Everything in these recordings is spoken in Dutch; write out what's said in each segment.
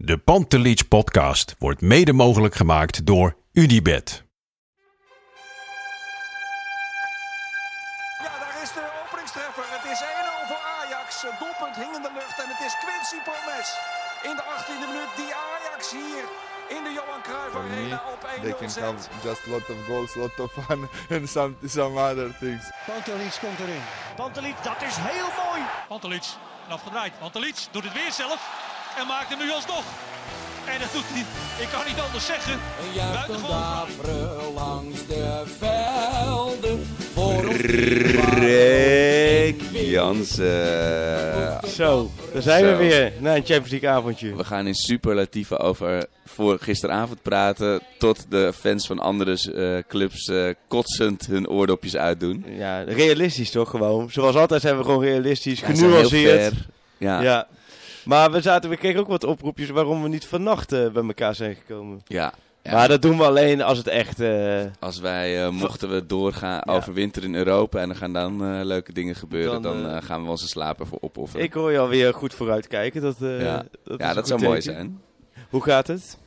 De Pantelich podcast wordt mede mogelijk gemaakt door Unibed. Ja, daar is de openingstreffer. Het is 1-0 voor Ajax. Het doelpunt hing in de lucht en het is Quincy Promes in de 18e minuut die Ajax hier in de Johan Cruijff For me, Arena op they 1-0 can zet. have just lot of goals, lot of fun, and some some other things. Pantelic komt erin. Pantelic, dat is heel mooi. Pantelic, afgedraaid. Pantelic doet het weer zelf en maakt hem nu alsnog. En dat doet hij, ik kan niet anders zeggen. Buitengewoon langs de velden. Rick Jansen. Zo, daar zijn we weer na een Champions League avondje. We gaan in superlatieven over voor gisteravond praten. Tot de fans van andere eh, clubs eh, kotsend hun oordopjes uitdoen. Ja, realistisch toch gewoon. Zoals altijd zijn we gewoon realistisch, Ja, genuanceerd. Ja, ja. Ja. Maar we, zaten, we kregen ook wat oproepjes waarom we niet vannacht eh, bij elkaar zijn gekomen. Ja. Maar dat doen we alleen als het echt... eh, Als wij eh, mochten we doorgaan Ja. overwinteren in Europa en er gaan dan leuke dingen gebeuren, Dan, dan, gaan we onze slaap ervoor opofferen. ik hoor je alweer goed vooruitkijken. Dat, ja, dat, ja, dat zou mooi zijn. Hoe gaat het?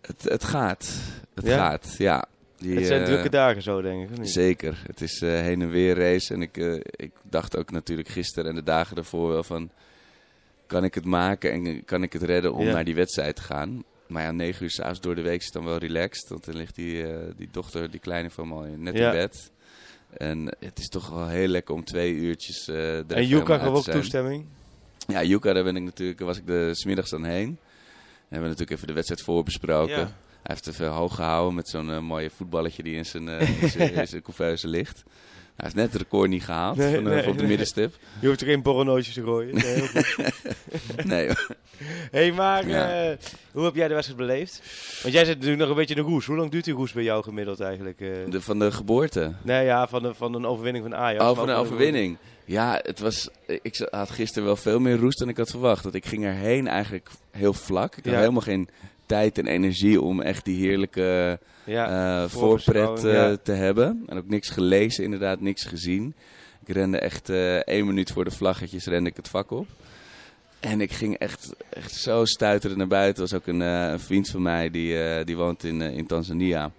Het, het gaat. Het Ja? gaat, ja. Die, het zijn drukke dagen zo, denk ik. niet? Zeker. Het is heen en weer race. En ik, ik dacht ook natuurlijk gisteren en de dagen ervoor wel van... Kan ik het maken en kan ik het redden om Ja. naar die wedstrijd te gaan? Maar ja, negen uur s'avonds door de week is dan wel relaxed. Want dan ligt die, eh, die dochter, die kleine van al net Ja. in bed. En het is toch wel heel lekker om twee uurtjes er En helemaal gaf ook te toestemming. Ja, Juka, daar ben ik natuurlijk, was ik de smiddags dan heen. En hebben we natuurlijk even de wedstrijd voorbesproken. Ja. Hij heeft even hoog gehouden met zo'n eh, mooie voetballetje die in zijn, eh, in zijn, in zijn couveuse ligt. Hij heeft net het record niet gehaald Nee, van, eh, nee, van op de nee. middenstip. Je hoeft er geen borrelnootjes te gooien. Nee, heel goed. Nee, hey, maar Ja. eh, hoe heb jij de wedstrijd beleefd? Want jij zit natuurlijk nog een beetje in de roes. Hoe lang duurt die roes bij jou gemiddeld eigenlijk? eh? de, van de geboorte. Nee, ja, van, de, van een overwinning van Ajax. Oh, van een overwinning. Ja, het was, ik had gisteren wel veel meer roest dan ik had verwacht. Want ik ging erheen eigenlijk heel vlak. Ik had Ja. helemaal geen tijd en energie om echt die heerlijke Ja, eh, voorpret eh, ja. te hebben. En ook niks gelezen, inderdaad, niks gezien. Ik rende echt eh, één minuut voor de vlaggetjes rende ik het vak op. En ik ging echt, echt zo stuiteren naar buiten. Er was ook een, een vriend van mij die, die woont in, in Tanzania.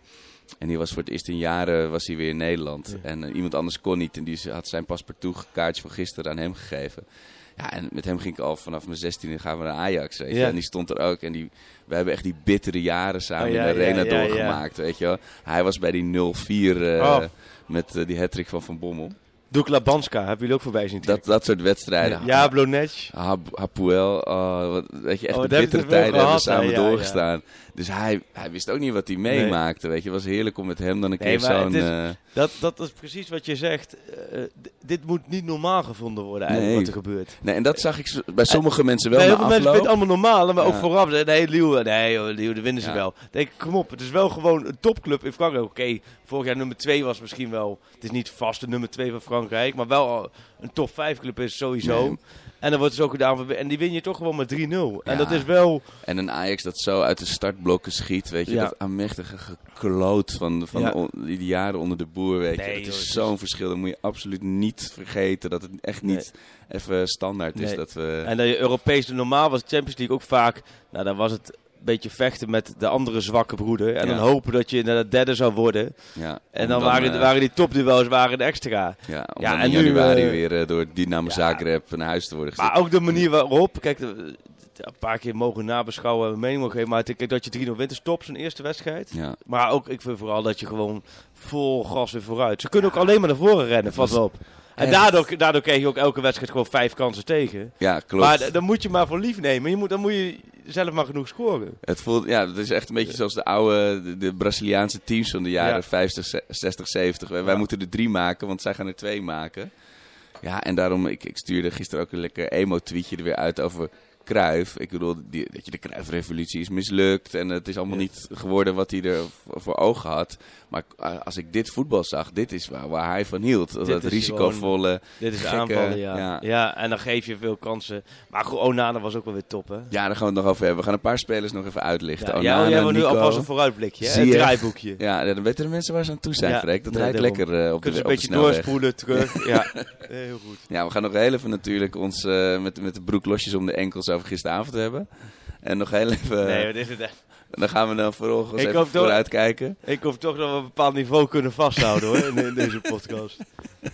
En die was voor het eerst in jaren was hij weer in Nederland. Ja. En iemand anders kon niet. En die had zijn paspartout kaartje van gisteren aan hem gegeven. Ja, en met hem ging ik al vanaf mijn 16e gaan we naar Ajax. Weet je? Ja. En die stond er ook. En die, we hebben echt die bittere jaren samen Oh, ja, in de arena ja, doorgemaakt. Weet je wel. Hij was bij die 0-4 eh, Oh. met eh, die hattrick van Van Bommel. Dukla Banska, hebben jullie ook voorbij zien Dat, dat soort wedstrijden. Ja, Blonec. Hap- Hapoel, oh, weet je, echt Oh, de bittere tijden hebben we samen doorgestaan. Dus hij, hij wist ook niet wat hij meemaakte, weet je. Het was heerlijk om met hem dan een Nee, keer zo'n... eh, Dat, dat is precies wat je zegt. Eh, d- dit moet niet normaal gevonden worden eigenlijk, Nee. wat er gebeurt. nee, en dat zag ik bij sommige mensen wel Nee, heel veel mensen vinden het allemaal normaal, maar ook vooraf. Nee, Lille, nee, Lille, dat winnen ze Ja. wel. Denk ik, kom op, het is wel gewoon een topclub in Frankrijk. Oké, vorig jaar nummer 2 was misschien wel, het is niet vast de nummer 2 van Frankrijk, maar wel een top 5 club is sowieso. Nee. En dan wordt het ook gedaan, en die win je toch gewoon met 3-0. En dat is wel, En een Ajax dat zo uit de startblokken schiet, weet je. Ja. Dat aanmächtige gekloot van, van Ja. on- die jaren onder de boer, weet Nee, je. Het joh, is zo'n verschil. Dat moet je absoluut niet vergeten. Dat het echt niet even standaard is dat we... En dat je Europees, normaal was Champions League ook vaak, nou dan was het beetje vechten met de andere zwakke broeder. En Ja. dan hopen dat je inderdaad derde zou worden. ja, En dan, waren, eh, waren die topduels waren de extra. Ja, om Ja, en in nu, januari eh, weer eh, door Dynamo. Zagreb naar huis te worden gezet. Maar ook de manier waarop, kijk, de- een paar keer mogen nabeschouwen en mening mogen geven. Maar kijk, dat je 3-0 wint is top, zijn eerste wedstrijd. Ja. Maar ook, ik vind vooral dat je gewoon vol gas weer vooruit. Ze kunnen ook alleen maar naar voren rennen, wel op. En daardoor, daardoor kreeg je ook elke wedstrijd gewoon vijf kansen tegen. ja, klopt. Maar dan moet je maar voor lief nemen. Je moet, dan moet je zelf maar genoeg scoren. het voelt, ja, het is echt een beetje zoals de oude, de, de Braziliaanse teams van de jaren Ja. 50, ze- 60, 70. Wij, moeten er drie maken, want zij gaan er twee maken. Ja, en daarom, ik, ik stuurde gisteren ook een lekker emo-tweetje er weer uit over Cruijff. Ik bedoel, die, dat je de Cruijff-revolutie is mislukt en het is allemaal niet geworden wat hij er voor ogen had. Maar uh, als ik dit voetbal zag, dit is waar, waar hij van hield. Dat, Dit dat is risicovolle... Dit is gekke- aanvallen, ja. ja. ja. en dan geef je veel kansen. Maar goed, Onana was ook wel weer top, hè? Ja, daar gaan we het nog over hebben. We gaan een paar spelers nog even uitlichten. Ja, Onana, ja, wil nu alvast een vooruitblikje, hè? Een je. draaiboekje. Ja, dan weten de mensen waar ze aan toe zijn, Ja, Freek. Dat nee, rijdt daarom. lekker eh, op de, Kunnen ze op een de beetje snelweg. doorspoelen, terug. ja, heel goed. Ja, we gaan nog heel even natuurlijk ons eh, met, met de broek losjes om de enkels over gisteravond hebben. En nog heel even... Nee, wat is het? echt? Dan gaan we dan vervolgens Ik even hoop toch- vooruit kijken. Ik hoop toch dat we een bepaald niveau kunnen vasthouden hoor, in, in deze podcast.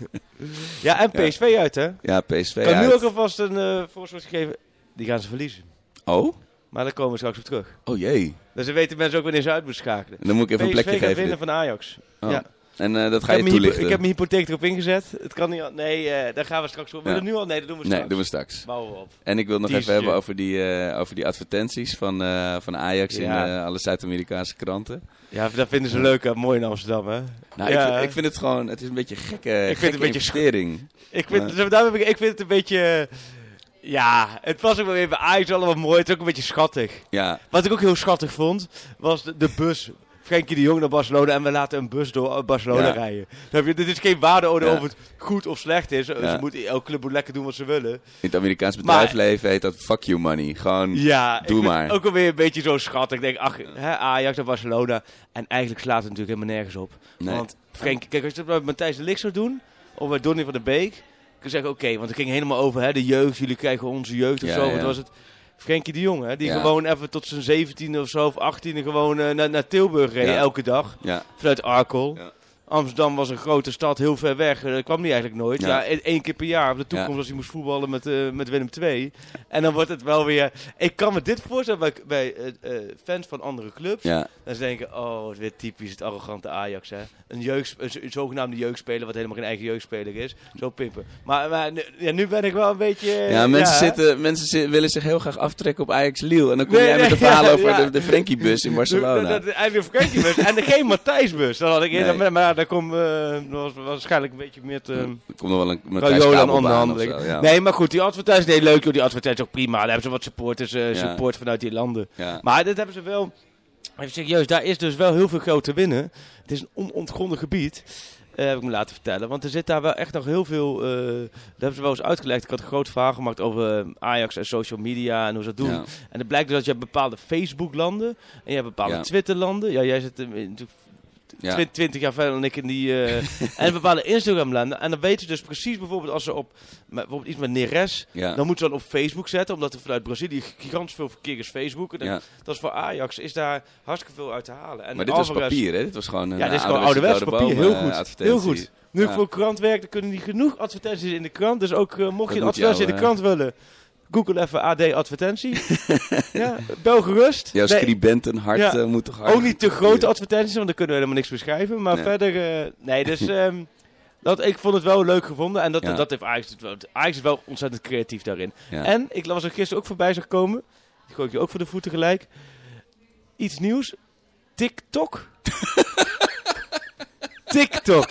ja, en PSV uit hè? Ja, PSV Ik kan nu uit. ook alvast een eh voorschot geven. Die gaan ze verliezen. Oh? Maar daar komen we straks op terug. Oh jee. Dus dan weten mensen ook wanneer ze uit moeten schakelen. En dan moet ik even een PSV plekje geven. winnen dit. van Ajax. Oh. Ja. En eh, dat Ik ga je toelichten. ik heb mijn hypotheek erop ingezet. Het kan niet. al- Nee, eh, daar gaan we straks op. Ja. we nu al? Nee, dat doen we straks. Nee, doen we straks. Bouwen we op. En ik wil nog Teasertje. even hebben over die, eh, over die advertenties van, van Ajax in Ja. alle Zuid-Amerikaanse kranten. Ja, dat vinden ze leuk. hè. Mooi in Amsterdam, hè? Nou, Ja. ik, vind, ik vind het gewoon, het is een beetje gekke, het gekke een beetje investering. Ik vind, heb ik, ik vind het een beetje... Ja, het was ook wel bij Ajax allemaal mooi. Het is ook een beetje schattig. Ja, Wat ik ook heel schattig vond, was de, de bus. Frenkie de Jong naar Barcelona en we laten een bus door Barcelona Ja. rijden. Je, dit is geen waardeoordeel Ja. of het goed of slecht is. Ze moeten, elke club moet lekker doen wat ze willen. in het Amerikaans Maar- bedrijfsleven heet dat fuck you money. Gewoon, Ja, Doe ik maar. ook alweer een beetje zo schattig. Ik denk, ach, hè, Ajax naar Barcelona. En eigenlijk slaat het natuurlijk helemaal nergens op. Nee. Want Frenkie, kijk, als je dat met Matthijs de Ligt zou doen, of bij Donny van der Beek, je zeggen, oké, want het ging helemaal over hè, de jeugd. Jullie krijgen onze jeugd of zo. Wat was het? Frenkie de Jong, hè, die Ja. gewoon even tot zijn 17e of zo, of 18e gewoon eh, naar, naar Tilburg reed, elke dag. ja, Vanuit Arkel. Amsterdam was een grote stad, heel ver weg. Eh, Dat kwam hij eigenlijk nooit. Ja. Ja, één- keer per jaar. Op de toekomst Ja. als hij moest voetballen met, eh, met Willem II. En dan wordt het wel weer... Ik kan me dit voorstellen bij, bij eh, eh, fans van andere clubs. ja. Dan ze denken, oh, het is weer typisch het arrogante Ajax, hè. Een, jeugd, een, zo- een zogenaamde jeugdspeler, wat helemaal geen eigen jeugdspeler is. Zo pimpen. Maar, maar nu, ja, nu ben ik wel een beetje... eh, Ja, mensen, zitten, mensen willen zich heel graag aftrekken op Ajax Lille. En dan kom Nee, jij met de verhalen ja, over de, de Frenkie-bus in Barcelona. Dat, eigenlijk een Frenkie-bus. en geen Matthijs-bus. Dan had ik eerder, Nee. maar daar komt eh, was waarschijnlijk een beetje meer te... er komt nog wel een Matthijs onderhandeling. ja. Nee, maar goed, die advertenties, nee, leuk joh, die advertenties ook prima. Daar hebben ze wat supporters, eh, support vanuit die landen. Maar dit hebben ze wel, even serieus, daar is dus wel heel veel geld te winnen. Het is een onontgonnen gebied, eh, heb ik me laten vertellen. Want er zit daar wel echt nog heel veel, eh dat hebben ze wel eens uitgelegd. Ik had een groot verhaal gemaakt over eh, Ajax en social media en hoe ze dat doen. Ja. En het blijkt dus dat je hebt bepaalde Facebook-landen en je hebt bepaalde Ja. Twitter-landen. Ja, jij zit eh, natuurlijk Ja. Twin- 20 jaar verder dan ik in die. eh, en bepaalde Instagram-landen. En dan weten ze dus precies bijvoorbeeld als ze op. Bijvoorbeeld iets met Neres. Ja. Dan moeten ze dan op Facebook zetten. Omdat er vanuit Brazilië gigantisch veel verkeer is Facebook. En Ja. Dat is voor Ajax. Is daar hartstikke veel uit te halen. En Maar dit was papier, hè? Dit was gewoon Ja, dit is eh, gewoon ouderwets papier. Heel Bomen, goed. eh, Heel goed. Nu ik voor krant werk, dan kunnen die genoeg advertenties in de krant. Dus ook eh, mocht je een advertentie jou, in de krant willen. Google even AD advertentie. ja, bel gerust. Jouw Nee, scribentenhart Ja. eh, moet toch hard... ook niet te grote advertenties, want dan kunnen we helemaal niks beschrijven. Maar Nee. verder, eh, nee, dus ehm, dat, ik vond het wel leuk gevonden. En dat, Ja. dat heeft Ajax, Ajax is wel ontzettend creatief daarin. Ja. En ik was er gisteren ook voorbij zag komen. Die gooi ik je ook voor de voeten gelijk. Iets nieuws. TikTok. TikTok.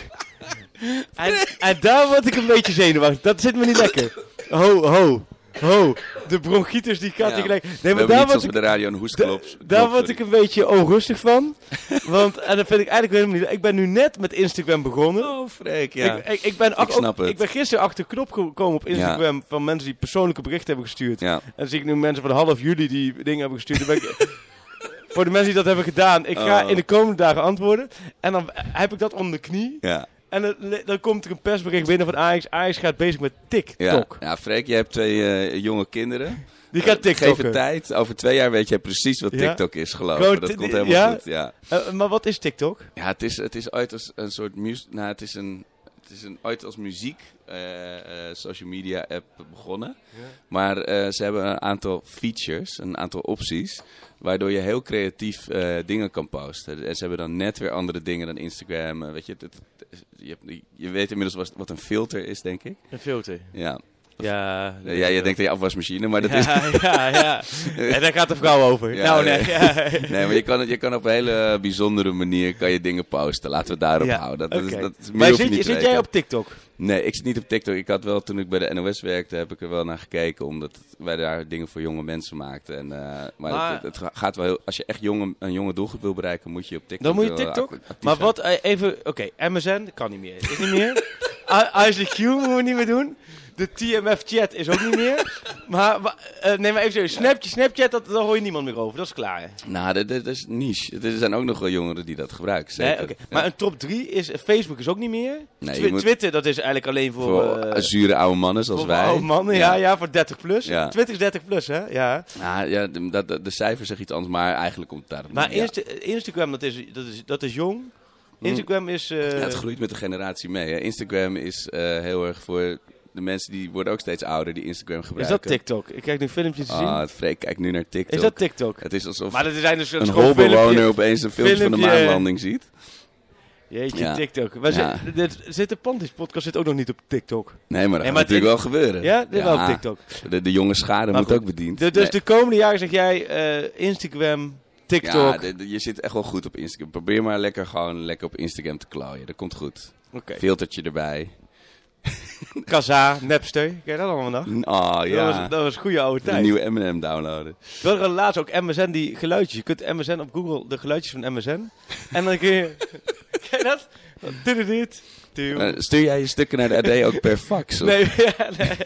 En, en daar word ik een beetje zenuwachtig. Dat zit me niet lekker. Ho, ho, ho. De bronchitis die gaat Ja. gelijk. Nee, maar daar word ik de radio een hoestklop. daar word ik een beetje onrustig van. Want, en dat vind ik eigenlijk helemaal niet. Ik ben nu net met Instagram begonnen. Oh, Freek, ja. Ik, ik, ik, ben ach- snap ook- het. ik ben gisteren achter de knop gekomen op Instagram van mensen die persoonlijke berichten hebben gestuurd. ja. En dan zie ik nu mensen van half juli die dingen hebben gestuurd. Dan ben ik- voor de mensen die dat hebben gedaan, ik ga Oh. in de komende dagen antwoorden. En dan heb ik dat onder de knie. Ja. En dan, dan komt er een persbericht binnen van Ajax. Ajax gaat bezig met Ja. TikTok. ja, Freek, je hebt twee eh, jonge kinderen. Die gaat Eh, Geef TikTok. het tijd. Over twee jaar weet jij precies wat Ja? TikTok is, geloof ik. Dat komt helemaal ja? goed. Ja, maar wat is TikTok? ja het, is, het is ooit als een soort muziek... Nou, het is, een, het is een, ooit als muziek eh, eh, social media app begonnen. Maar eh, ze hebben een aantal features, een aantal opties... Waardoor je heel creatief eh, dingen kan posten. En ze hebben dan net weer andere dingen dan Instagram. eh, weet je, het- je, hebt- je weet inmiddels wat, wat een filter is, denk ik. Een filter. Ja, Ja. ja je denkt aan je afwasmachine, maar dat ja, is... ja, ja. En daar gaat de vrouw over. Ja, nou, nee. nee. Maar je kan, het, je kan op een hele bijzondere manier kan je dingen posten. Laten we het daarop houden. Dat, is, dat is meer Maar zit, niet zit jij op TikTok? Nee, ik zit niet op TikTok. Ik had wel, toen ik bij de NOS werkte, heb ik er wel naar gekeken. Omdat wij daar dingen voor jonge mensen maakten. En, eh, maar Maar- het, het gaat wel heel... Als je echt jonge, een jonge doelgroep wil bereiken, moet je op TikTok Dan moet je TikTok? Maar wat, eh, even, oké, MSN, kan niet meer. Is niet meer. ICQ moeten we niet meer doen. De TMF-chat is ook niet meer. Maar, eh, nee, maar even serieus. Snapchat, Snapchat dat, daar hoor je niemand meer over. Dat is klaar. hè? Nou, dat, dat is niche. Er zijn ook nog wel jongeren die dat gebruiken. Nee, Zeker. Ja. Maar een top 3 is... Facebook is ook niet meer. Nee, je Twi- moet- Twitter, dat is eigenlijk alleen voor... voor eh, zure oude mannen zoals wij. oude mannen, ja. ja, voor 30 plus. Ja. Twitter is 30 plus, hè? Ja. Nou, ja, de, de, de cijfers zeggen iets anders, maar eigenlijk komt het daar Maar ja. Insta- Instagram, dat is, dat, is, dat is jong. Instagram is... eh, Ja, het groeit met de generatie mee. Hè. Instagram is eh, heel erg voor de mensen die worden ook steeds ouder die Instagram is gebruiken. dat TikTok? Ik kijk nu filmpjes te zien. Ah, het Freek kijkt nu naar TikTok. is dat TikTok? Het is alsof Maar dat zijn dus een holbewoner opeens een filmpje van de maanlanding ziet. Jeetje, Ja. TikTok. Wij Ja. zitten- dit, zit de Panties podcast zit ook nog niet op TikTok. Nee, maar dat Nee, gaat maar natuurlijk wel gebeuren. Ja, dit wel op TikTok. De, de jonge schade Maar moet goed. ook bediend. De- dus Nee. de komende jaren zeg jij eh, Instagram, TikTok. Ja, de- de- je zit echt wel goed op Instagram. Probeer maar lekker gewoon lekker op Instagram te klooien. Dat komt goed. Oké. Filtertje erbij. Kaza, Napster. Ken je dat allemaal nog? Oh Dat, ja. was, dat was een goede oude de tijd. nieuwe M&M downloaden. Ik wilde laatst ook MSN die geluidjes. Je kunt MSN op Google de geluidjes van MSN. en dan kun je... Ken je dat? Dit dit. Eh, stuur jij je stukken naar de AD ook per fax? Of Nee, ja, nee.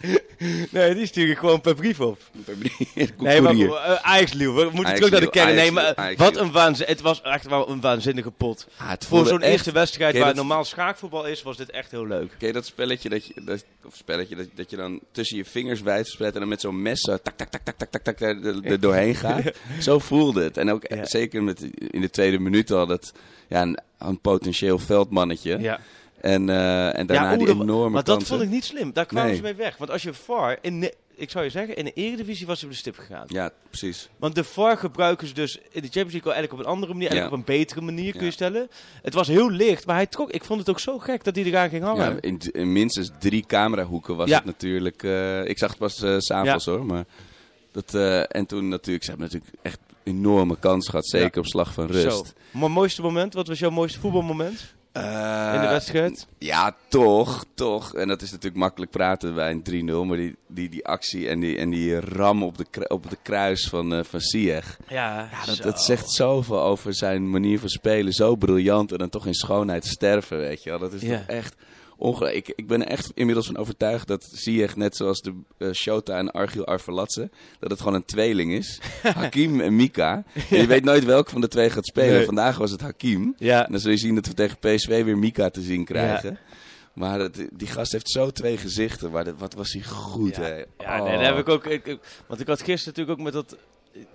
nee, die stuur ik gewoon per brief op. per brief? Nee, maar uh, Ajax-Lieuw. We moeten Ajax terug naar de kern. Nee, Ajax maar eh, Ajax wat een waanzin. Het was echt wel een waanzinnige pot. Ah, Voor zo'n eerste wedstrijd waar dat- normaal schaakvoetbal is, was dit echt heel leuk. Ken je dat spelletje dat je, dat, of spelletje dat, dat je dan tussen je vingers wijd verspreidt en dan met zo'n mes zo tak tak tak tak tak tak tak er, er- er doorheen gaat? Zo voelde het. En ook Ja. zeker met, in de tweede minuut al dat ja, een, een potentieel veldmannetje. Ja. En, eh, en daarna oeh, die enorme Maar dat vond ik niet slim. Daar kwamen Nee. ze mee weg. Want als je VAR, in ik zou je zeggen, in de Eredivisie was ze op de stip gegaan. Ja, precies. Want de VAR gebruiken ze dus in de Champions League eigenlijk op een andere manier, eigenlijk Ja. op een betere manier kun je Ja. stellen. Het was heel licht, maar hij trok. Ik vond het ook zo gek dat hij eraan ging hangen. Ja, in, in minstens drie camerahoeken was Ja. het natuurlijk. eh, ik zag het pas eh, s s'avonds hoor. Maar dat, eh, en toen natuurlijk, ze hebben natuurlijk echt enorme kans gehad. Zeker Ja. op slag van rust. Zo. Maar mooiste moment, wat was jouw mooiste voetbalmoment Eh, in de wedstrijd? Ja, toch, toch. En dat is natuurlijk makkelijk praten bij een 3-0. Maar die, die, die actie en die, en die ram op de, op de kruis van, eh van Ziyech. Ja, Ja, dat, dat zegt zoveel over zijn manier van spelen. Zo briljant en dan toch in schoonheid sterven, weet je wel. Dat is Ja. toch echt ongelooflijk. Ik, ik ben er echt inmiddels van overtuigd dat Ziyech, net zoals de eh, Shota en Argiel Arvelatse, dat het gewoon een tweeling is. Hakim en Mika. En je weet nooit welke van de twee gaat spelen. Nee. Vandaag was het Hakim. Ja, En dan zul je zien dat we tegen PSV weer Mika te zien krijgen. Maar dat, die gast heeft zo twee gezichten. Maar dat, wat was hij goed, Ja. hè? ja Oh. nee, heb ik ook. Ik, ik- want ik had gisteren natuurlijk ook met dat.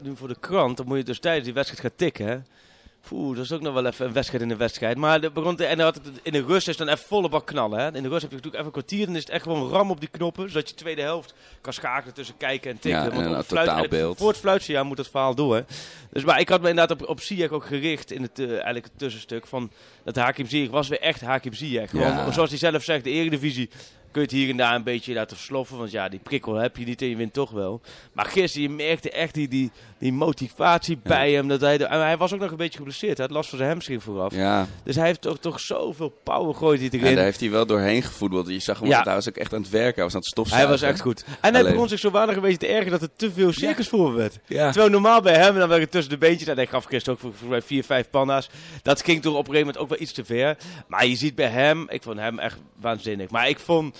Nu voor de krant, dan moet je dus tijdens die wedstrijd gaan tikken. Hè? Oeh, dat is ook nog wel even een wedstrijd in een wedstrijd. Maar de, begon te- en dan had het, in de rust is dan even volle bak knallen. Hè? In de rust heb je natuurlijk even een kwartier. Dan is het echt gewoon ram op die knoppen. Zodat je tweede helft kan schakelen tussen kijken en tikken. Ja, Want en een fluit- totaalbeeld. Voor het fluitsignaal moet het verhaal door. Dus, maar ik had me inderdaad op, op Ziyech ook gericht in het, eh, eigenlijk het tussenstuk. Van dat Hakim Ziyech was weer echt Hakim Ziyech. Gewoon, Ja. Zoals hij zelf zegt, de Eredivisie kun je het hier en daar een beetje laten sloffen. Want ja, die prikkel heb je niet en je wint toch wel. Maar gisteren, je merkte echt die, die, die motivatie bij hem. Dat hij, de- en hij was ook nog een beetje geblesseerd. Hij had last van zijn hamstring vooraf. Ja, Dus hij heeft toch, toch zoveel power hij ja, erin. daar heeft hij wel doorheen gevoetbald. Je zag hem, Ja. hij was ook echt aan het werken. Hij was aan het hij stofzuigen. was echt goed. En hij begon zich zo weinig een beetje te ergeren dat er te veel circus voor hem werd. Ja. Terwijl normaal bij hem, dan werd het tussen de beentjes. En hij gaf gisteren ook volgens mij vier, vijf panna's. Dat ging toch op een gegeven moment ook wel iets te ver. Maar je ziet bij hem, ik vond hem echt waanzinnig. Maar ik vond,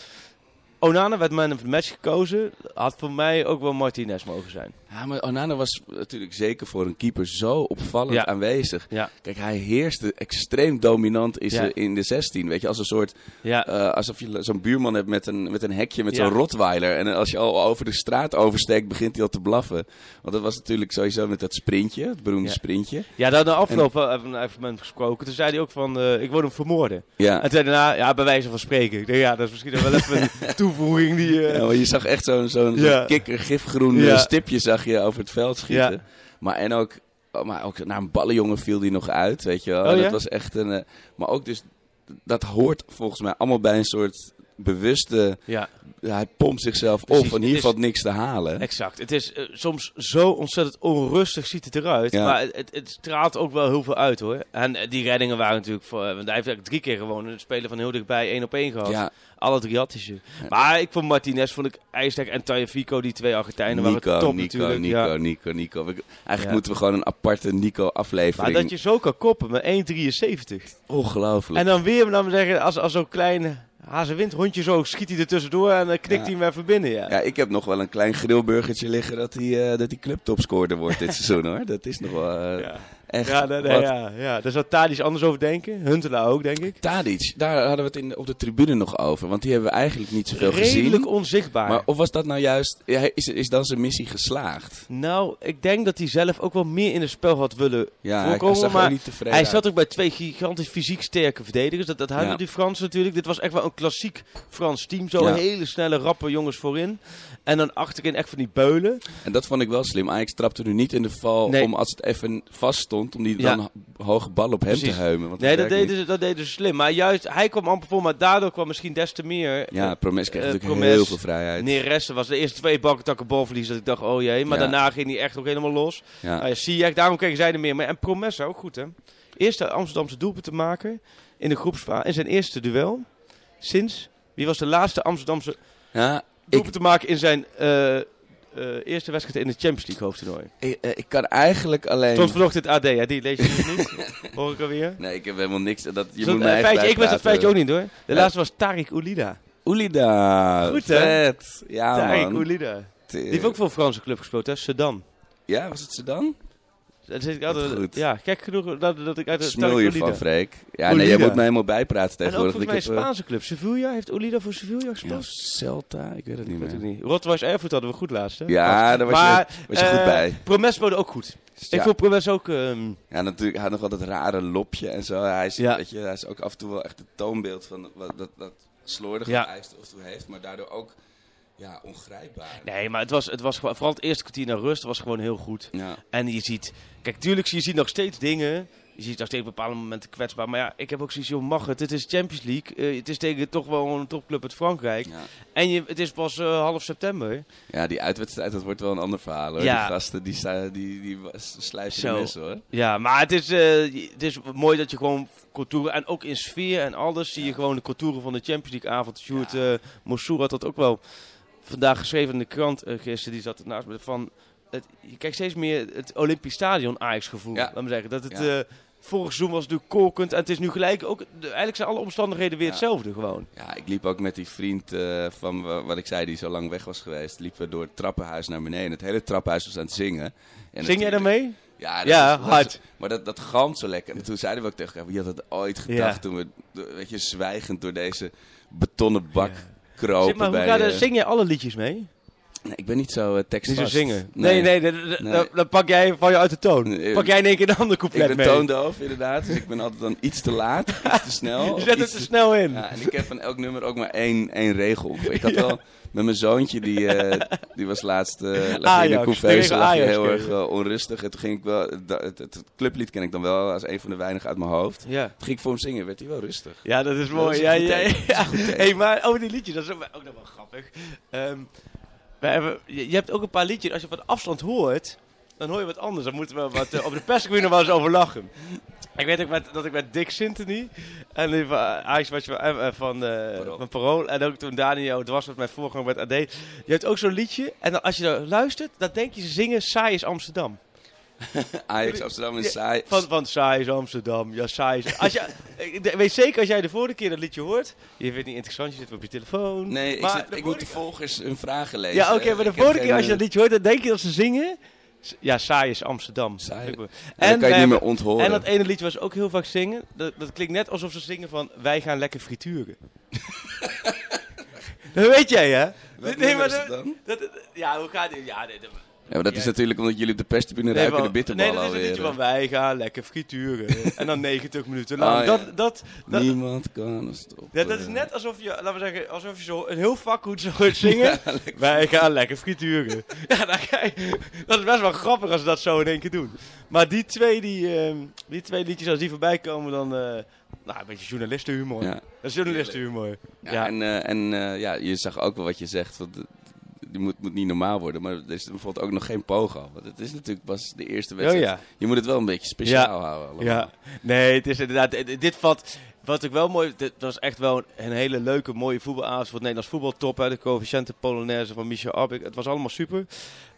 Onana werd man of the match gekozen. Had voor mij ook wel Martinez mogen zijn. Ja, maar Onana was natuurlijk zeker voor een keeper zo opvallend Ja. aanwezig. Ja. Kijk, hij heerste extreem dominant is Ja. in de 16. Weet je, als een soort. Ja, eh, alsof je zo'n buurman hebt met een, met een hekje met zo'n Rottweiler. En als je al over de straat oversteekt, begint hij al te blaffen. Want dat was natuurlijk sowieso met dat sprintje, het beroemde sprintje. ja dan de afloop wel even, even hem gesproken. Toen zei hij ook van, eh, ik wil hem vermoorden. Ja. En toen daarna, ja, bij wijze van spreken. Ik denk, ja, dat is misschien wel even een toevoeging die... Ja, maar je zag echt zo'n zo'n Ja. kikker gifgroen Ja. eh, stipje zag je over het veld schieten. Maar en ook, oh, maar ook naar een ballenjongen viel die nog uit, weet je wel. Oh, dat was echt een, eh, maar ook dus, dat hoort volgens mij allemaal bij een soort bewuste, ja. hij pompt zichzelf Precies, op en hier is- valt niks te halen. Exact. Het is eh, soms zo ontzettend onrustig ziet het eruit. Ja. Maar het, het, straalt ook wel heel veel uit hoor. En eh, die reddingen waren natuurlijk voor. eh, Want hij heeft eigenlijk drie keer gewoon spelen van heel dichtbij één op één gehad. Ja, Alle drie had hij ze. Maar ik vond Martinez vond ik ijsterk en Tajafico, die twee Argentijnen Nico, waren top Nico, natuurlijk. Nico, ja. Nico, Nico, We- Eigenlijk moeten we gewoon een aparte Nico-aflevering. Maar dat je zo kan koppen met 1,73. Ongelooflijk. En dan weer, we zeggen, als, als zo'n kleine Hazenwind, hondje zo, schiet hij er tussendoor en dan knikt Ja. hij hem even binnen. Ja. Ja, ik heb nog wel een klein grillburgertje liggen dat hij, eh dat hij clubtopscorer wordt dit seizoen hoor. Dat is nog wel eh, Ja. Echt Ja, nee, nee, ja, ja, daar zou Tadic anders over denken. Huntelaar ook, denk ik. Tadic, daar hadden we het in, op de tribune nog over. Want die hebben we eigenlijk niet zoveel Redelijk gezien. onzichtbaar. Maar of was dat nou juist, ja, is, is dan zijn missie geslaagd? Nou, ik denk dat hij zelf ook wel meer in het spel had willen Ja, voorkomen. hij maar niet tevreden hij zat ook bij twee gigantisch fysiek sterke verdedigers. Dat, dat hadden Ja. die Fransen natuurlijk. Dit was echt wel een klassiek Frans team. Zo Ja. hele snelle, rappe jongens voorin. En dan achterin echt van die beulen. En dat vond ik wel slim. Ajax trapte nu niet in de val Nee. om als het even vast stond, om die Ja. dan ho- hoge bal op hem te heumen. Want Nee, dat deden, ze, dat deden ze slim. Maar juist, hij kwam amper voor. Maar daardoor kwam misschien des te meer... Ja, eh, Promes kreeg eh, natuurlijk Promes, heel veel vrijheid. Neres was de eerste twee bakkentakken balverlies. Dat ik dacht, oh jee. Maar Ja. daarna ging hij echt ook helemaal los. Ja. Nou ja, Ziyech, daarom kregen zij er meer. Maar, en Promessa ook goed, hè. Eerste Amsterdamse doelpunt te maken in de groepsfase. In zijn eerste duel. Sinds, wie was de laatste Amsterdamse Ja, doelpunt te maken in zijn eh, eh, eerste wedstrijd in de Champions League hoofdtoernooi. ik, eh, ik kan eigenlijk alleen... Stond vanochtend AD, hè? die lees je niet. Hoor ik alweer. Nee, ik heb helemaal niks. Dat, je Zo'n, moet eh, mij even feitje, ik wist dat feitje ook niet hoor. De Ja. laatste was Tariq Oulida. Oelida. Goed, hè? Vet. Ja, Tariq man. Oulida. Die heeft ook voor een Franse club gespeeld, hè? Sedan. Ja, was het ze dan? Dat zit ik altijd, Wat goed. Ja, gek genoeg dat, dat ik uit de Smul je van, Freek. Ja, nee, jij moet mij helemaal bijpraten En ook tegenwoordig. volgens mij heb, eh, Spaanse club. Sevilla, heeft Oulida voor Sevilla ja, gespeeld? Celta, ik weet het niet Ik meer. niet. Rotweiss Erfurt hadden we goed laatst, hè? Ja, daar was maar, je, was je goed eh, bij. Promes speelde ook goed. Ik vond Promes ook... ehm, Ja, natuurlijk. Hij had nog wel dat rare lopje en zo. Hij is, Ja. weet je, hij is ook af en toe wel echt het toonbeeld van wat, dat, dat slordige Ja. hij af en toe heeft. Maar daardoor ook ja, ongrijpbaar. nee, maar het was, het was gewoon... Vooral het eerste kwartier naar rust was gewoon heel goed. Ja. En je ziet... Kijk, tuurlijk, je ziet nog steeds dingen... Je ziet nog steeds op bepaalde momenten kwetsbaar. Maar ja, ik heb ook zoiets, joh, mag het? Het is Champions League. Eh, het is tegen toch wel een topclub uit Frankrijk. Ja. En je, het is pas eh, half september. ja, die uitwedstrijd, dat wordt wel een ander verhaal hoor. Ja. Die gasten, die, die, die, slijpen mis hoor. Ja, maar het is, eh, het is mooi dat je gewoon contouren... En ook in sfeer en alles zie je gewoon de contouren van de Champions League avond. Sjoerd Mossour had dat ook wel vandaag geschreven in de krant eh, gisteren. Die zat ernaast me van... Het, je kijkt steeds meer het Olympisch Stadion Ajax gevoel. Ja. Laat me zeggen. Dat het... Ja. eh, Vorig seizoen was natuurlijk kolkend en het is nu gelijk ook... de- eigenlijk zijn alle omstandigheden weer Ja. hetzelfde gewoon. Ja, ik liep ook met die vriend eh, van wa- wat ik zei, die zo lang weg was geweest. Liepen we door het trappenhuis naar beneden. Het hele trappenhuis was aan het zingen. En Zing jij daarmee? Ja, dat Ja, hard. maar dat, dat galmt zo lekker. En toen zeiden we ook tegen elkaar, wie had dat ooit gedacht Ja. toen we, weet je, zwijgend door deze betonnen bak Zeg, kropen. maar hoe bij, eh? Zing jij alle liedjes mee? Nee, ik ben niet zo uh, Niet zo zingen. Nee, nee, nee. Dan, dan pak jij van je uit de toon. Nee, pak jij in één keer een ander Ik couplet ben mee. toondoof inderdaad, dus ik ben altijd dan iets te laat, iets te snel. Je zet het te snel in. Ja, en ik heb van elk nummer ook maar één, één regel. Ik had wel met mijn zoontje, die, eh, die was laatst uh, lag in de couveuse, lag Ajax heel erg eh, onrustig. En toen ging ik wel, het, het, clublied ken ik dan wel als een van de weinigen uit mijn hoofd. Ja. Toen ging ik voor hem zingen, werd hij wel rustig. Ja, dat is Dat mooi. is ja, ja. Hey, maar over die liedjes, dat is ook, ook nog wel grappig. Ehm, hebben, je, je hebt ook een paar liedjes, als je van afstand hoort, dan hoor je wat anders. Dan moeten we wat, eh, op de perscreen nog wel eens over lachen. Ik weet ook met, dat ik met Dick Sintony en die van Ajax was je van, eh, van, eh, Parool. van Parool en ook toen Daniel dwars was mijn voorganger met AD. Je hebt ook zo'n liedje en dan, als je daar luistert, dan denk je ze zingen Saai is Amsterdam. Ajax Amsterdam is Ja, saai. Van, van saai is Amsterdam, ja saai is... Als je, ik weet zeker als jij de vorige keer dat liedje hoort, je vindt het niet interessant, je zit op je telefoon. Nee, ik, zit, ik moet de volgers hun vragen lezen. Ja, oké, maar de vorige keer als je eh, dat liedje hoort, dan denk je dat ze zingen. Ja, saai is Amsterdam. Saai. En, we kan je het niet meer onthoren. en dat ene liedje was ook heel vaak zingen. Dat, dat klinkt net alsof ze zingen van wij gaan lekker frituren. dat weet jij, hè? Nee, maar is het dan? Dat, dat- ja, hoe gaat dit? Ja, Ja, maar dat is natuurlijk omdat jullie op de perstribune Nee, ruiken de bitterballen Nee, dat is een van wij gaan lekker frituren. en dan 90 minuten Ah, lang. ja. dat, dat, dat, Niemand kan stoppen. ja, dat is net alsof je, laten we zeggen, alsof je zo een heel vakgoed zo hoort zingen. wij gaan lekker frituren. ja, dan ga je- dat is best wel grappig als ze dat zo in één keer doen. Maar die twee, die, ehm, die twee liedjes, als die voorbij komen, dan... eh, nou, een beetje journalistenhumor. Ja. Dat is journalistenhumor. Ja, Ja. En, eh, en eh, ja, je zag ook wel wat je zegt. Want, die moet, moet niet normaal worden. Maar er is bijvoorbeeld ook nog geen pogo. Want het is natuurlijk pas de eerste Oh wedstrijd. ja. Je moet het wel een beetje speciaal houden. allemaal. Ja, nee, het is inderdaad. Dit, valt. Wat ik wel mooi. Dit was echt wel een, een hele leuke, mooie voetbalavond voor het Nederlands voetbaltop. Hè, de coëfficiënte Polonaise van Michel Abik. Het was allemaal super.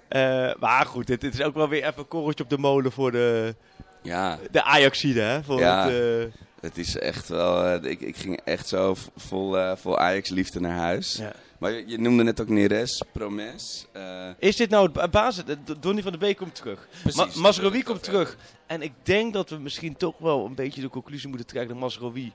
Eh, maar goed, dit, dit is ook wel weer even een korreltje op de molen voor de, Ja, De Ajaxide, hè? Voor Ja. het, eh, het is echt wel... eh, ik, ik ging echt zo vol, eh, vol Ajax-liefde naar huis. ja. Maar je, je noemde net ook Neres, Promes. eh, Is dit nou het ba- basis? Donny van de Beek komt terug. Precies, Ma komt terug. En ik denk dat we misschien toch wel een beetje de conclusie moeten trekken dat Mazraoui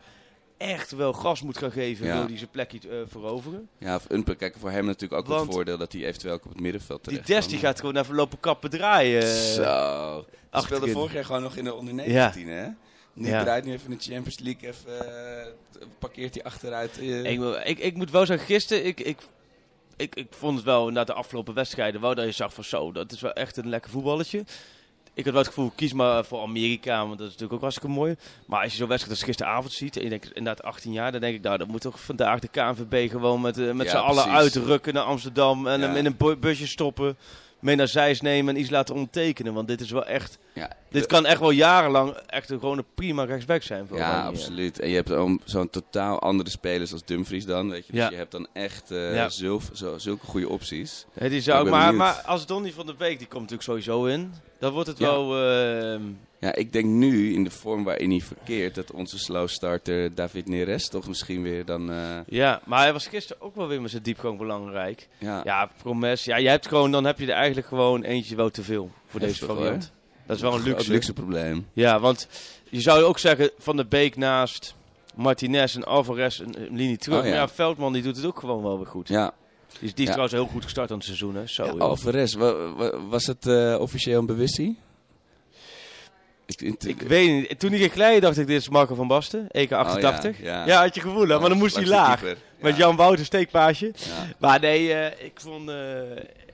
echt wel gas moet gaan geven. Ja. Wil hij zijn plekje eh, veroveren. ja, of een, kijk, voor hem natuurlijk ook Want- het voordeel dat hij eventueel ook op het middenveld Die terecht Des die gaat gewoon even lopen kappen draaien. Zo. Hij speelde vorig jaar gewoon nog in de onder 19, hè? Nu Ja. draait nu even in de Champions League, even, eh, parkeert hij achteruit. eh. Ik, moet- ik, ik moet wel zeggen, gisteren, ik, ik, ik, ik vond het wel na de afgelopen wedstrijden, wel dat je zag van zo, dat is wel echt een lekker voetballetje. Ik had wel het gevoel, kies maar voor Amerika, want dat is natuurlijk ook hartstikke mooi. Maar als je zo'n wedstrijd als gisteravond ziet, en je denkt inderdaad 18 jaar, dan denk ik, nou, dan moet toch vandaag de KNVB gewoon met, eh, met Ja, z'n allen uitrukken naar Amsterdam en Ja. hem in een bu- busje stoppen, mee naar Zeist nemen en iets laten ondertekenen. Want dit is wel echt, ja, dit kan echt wel jarenlang echt een, gewoon een prima rechtsback zijn. Voor Ja, absoluut. En je hebt zo'n totaal andere spelers als Dumfries dan, weet je. Dus Ja. je hebt dan echt eh, Ja. zo, zulke goede opties. Ik zou, ben maar, benieuwd. maar als Donny van de Beek, die komt natuurlijk sowieso in. Dan wordt het wel... ehm, Ja, ik denk nu, in de vorm waarin hij verkeert, dat onze slow starter David Neres toch misschien weer dan... eh, ja, maar hij was gisteren ook wel weer met zijn diepgang belangrijk. ja, Ja, Promes. Ja, je hebt gewoon, dan heb je er eigenlijk gewoon eentje wel te veel voor deze variant. Dat is wel een luxe. luxe probleem. Ja, want je zou ook zeggen, Van de Beek naast Martinez en Alvarez een, een linie terug. Oh, ja. Maar ja, Veldman die doet het ook gewoon wel weer goed. Ja, Die, is- die is Ja. trouwens heel goed gestart aan het seizoen, hè. Zo, ja. Alvarez, wa- wa- was het eh, officieel een bewustie? Ik, ik, Ik weet niet. Toen hij ging glijden dacht ik, dit is Marco van Basten, EK 88. Oh, ja, ja. had je gevoel, hè? Maar dan moest hij laag. Met Ja, Jan Wouter steekpaasje. Maar nee, eh, ik vond... eh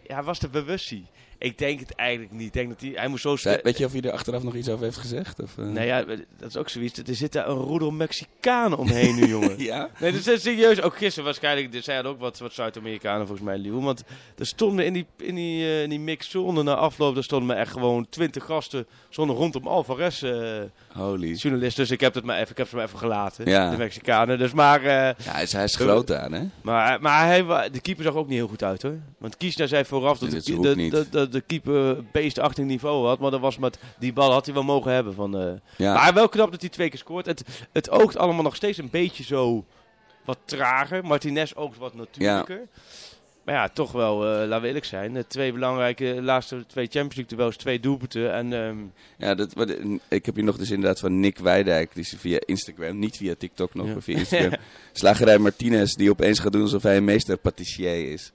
ja, was de bewustie. Ik denk het eigenlijk niet. Ik denk dat hij... Hij moest zo... Weet je of hij er achteraf nog iets over heeft gezegd? Of, eh? Nee, ja, dat is ook zoiets. Er zit daar een roedel Mexicanen omheen nu, jongen. Ja? Nee, dat is serieus. Ook gisteren waarschijnlijk. Er zijn ook wat, wat Zuid-Amerikanen volgens mij, Leeuw. Want er stonden in die, in die, eh, in die mixzone na afloop... Er stonden me echt gewoon twintig gasten... Stonden rondom Alvarez... eh Holy. journalist. Dus ik heb, het maar even, ik heb ze maar even gelaten. Ja. De Mexicanen. Dus maar... eh, Ja, hij is, hij is groot aan, hè? maar, maar hij, de keeper zag ook niet heel goed uit hoor. Want Kiesner zei vooraf dat de, de, de, de, de keeper beestachtig niveau had. Maar dat was met die bal had hij wel mogen hebben. Van, eh. Ja. Maar wel knap dat hij twee keer scoort. Het, het oogt allemaal nog steeds een beetje zo wat trager. Martinez oogt wat natuurlijker. Maar ja, toch wel, eh laten we eerlijk zijn. De twee belangrijke, laatste twee Champions League duels, twee doelpunten. En ehm, Ja, dat, wat, ik heb hier nog dus inderdaad van Nick Wijdijk, die is via Instagram, niet via TikTok nog, Ja. maar via Instagram. Slagerij Martinez, die opeens gaat doen alsof hij een meester patissier is.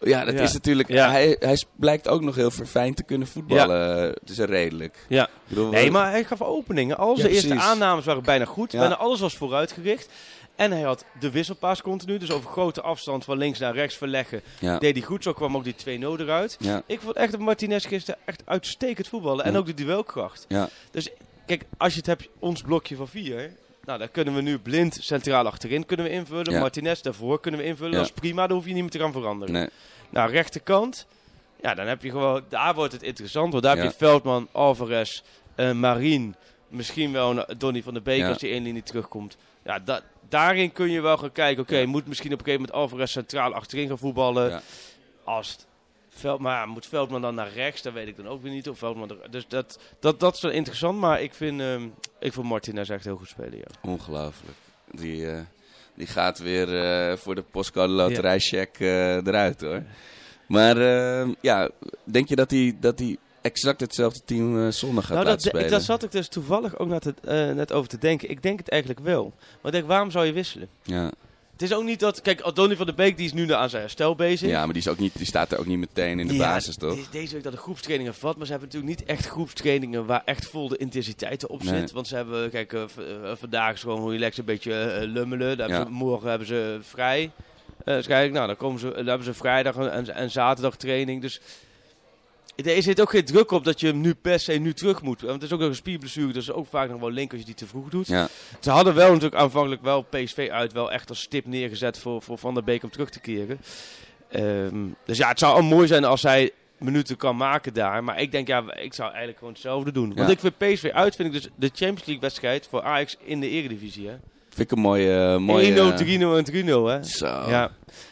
Ja, dat Ja. is natuurlijk, Ja. hij, hij blijkt ook nog heel verfijnd te kunnen voetballen. Het is redelijk. ja. Bedoel, Nee, maar hij gaf openingen. Al zijn eerste aannames waren bijna goed. Ja. Bijna alles was vooruitgericht. En hij had de wisselpaas continu. Dus over grote afstand van links naar rechts verleggen. ja, Deed hij goed. Zo kwam ook die 2-0 eruit. ja, Ik vond echt dat Martinez gisteren echt uitstekend voetballen. En ook de duelkracht. ja, Dus kijk, als je het hebt, ons blokje van vier. Nou, daar kunnen we nu blind centraal achterin kunnen we invullen. Martinez daarvoor kunnen we invullen. Dat is prima. Daar hoef je niet meer te gaan veranderen. nee, Nou, rechterkant. Ja, dan heb je gewoon... Daar wordt het interessant. Want daar heb je Veldman, Alvarez, eh Marien. Misschien wel Donny van der Beek Ja. als die één linie terugkomt. Ja, da- daarin kun je wel gaan kijken. Oké, Ja. moet misschien op een gegeven moment Alvarez centraal achterin gaan voetballen. Ja. Als het Veld, maar ja, moet Veldman dan naar rechts? Dat weet ik dan ook weer niet. Of Veldman er- dus dat, dat, dat is wel interessant. Maar ik vind, ehm ik vind Martinez echt heel goed spelen, ja. ongelooflijk. Die, eh, die gaat weer eh, voor de postcode loterijcheck eh, eruit hoor. Maar eh, ja, denk je dat hij, dat hij exact hetzelfde team eh, zondag gaat Nou, dat, spelen? daar zat ik dus toevallig ook net, het, eh, net over te denken. Ik denk het eigenlijk wel. Maar ik denk, waarom zou je wisselen? Ja. Het is ook niet dat... Kijk, Donny van der Beek die is nu aan zijn herstel bezig. ja, maar die, is ook niet, die staat er ook niet meteen in de Ja, basis toch? de- Deze week dat de groepstrainingen vat, maar ze hebben natuurlijk niet echt groepstrainingen waar echt vol de intensiteit op Nee. zit. Want ze hebben, kijk, eh, vandaag is gewoon relax een beetje lummelen. Hebben ze- morgen hebben ze vrij. Eh waarschijnlijk, nou, dan, komen ze, dan hebben ze vrijdag en, en zaterdag training. Dus er zit ook geen druk op dat je hem nu per se nu terug moet. Want het is ook nog een spierblessure, dus ook vaak nog wel link als je die te vroeg doet. Ja, Ze hadden wel natuurlijk aanvankelijk wel PSV uit wel echt als stip neergezet voor, voor Van der Beek om terug te keren. Ehm, dus ja, het zou al mooi zijn als hij minuten kan maken daar. Maar ik denk, ja, ik zou eigenlijk gewoon hetzelfde doen. Want Ja. ik vind PSV uit, vind ik dus de Champions League wedstrijd voor Ajax in de Eredivisie. Hè? Vind ik een mooie... mooie 1-0, 3-0 en 3-0, hè? Zo. Ja.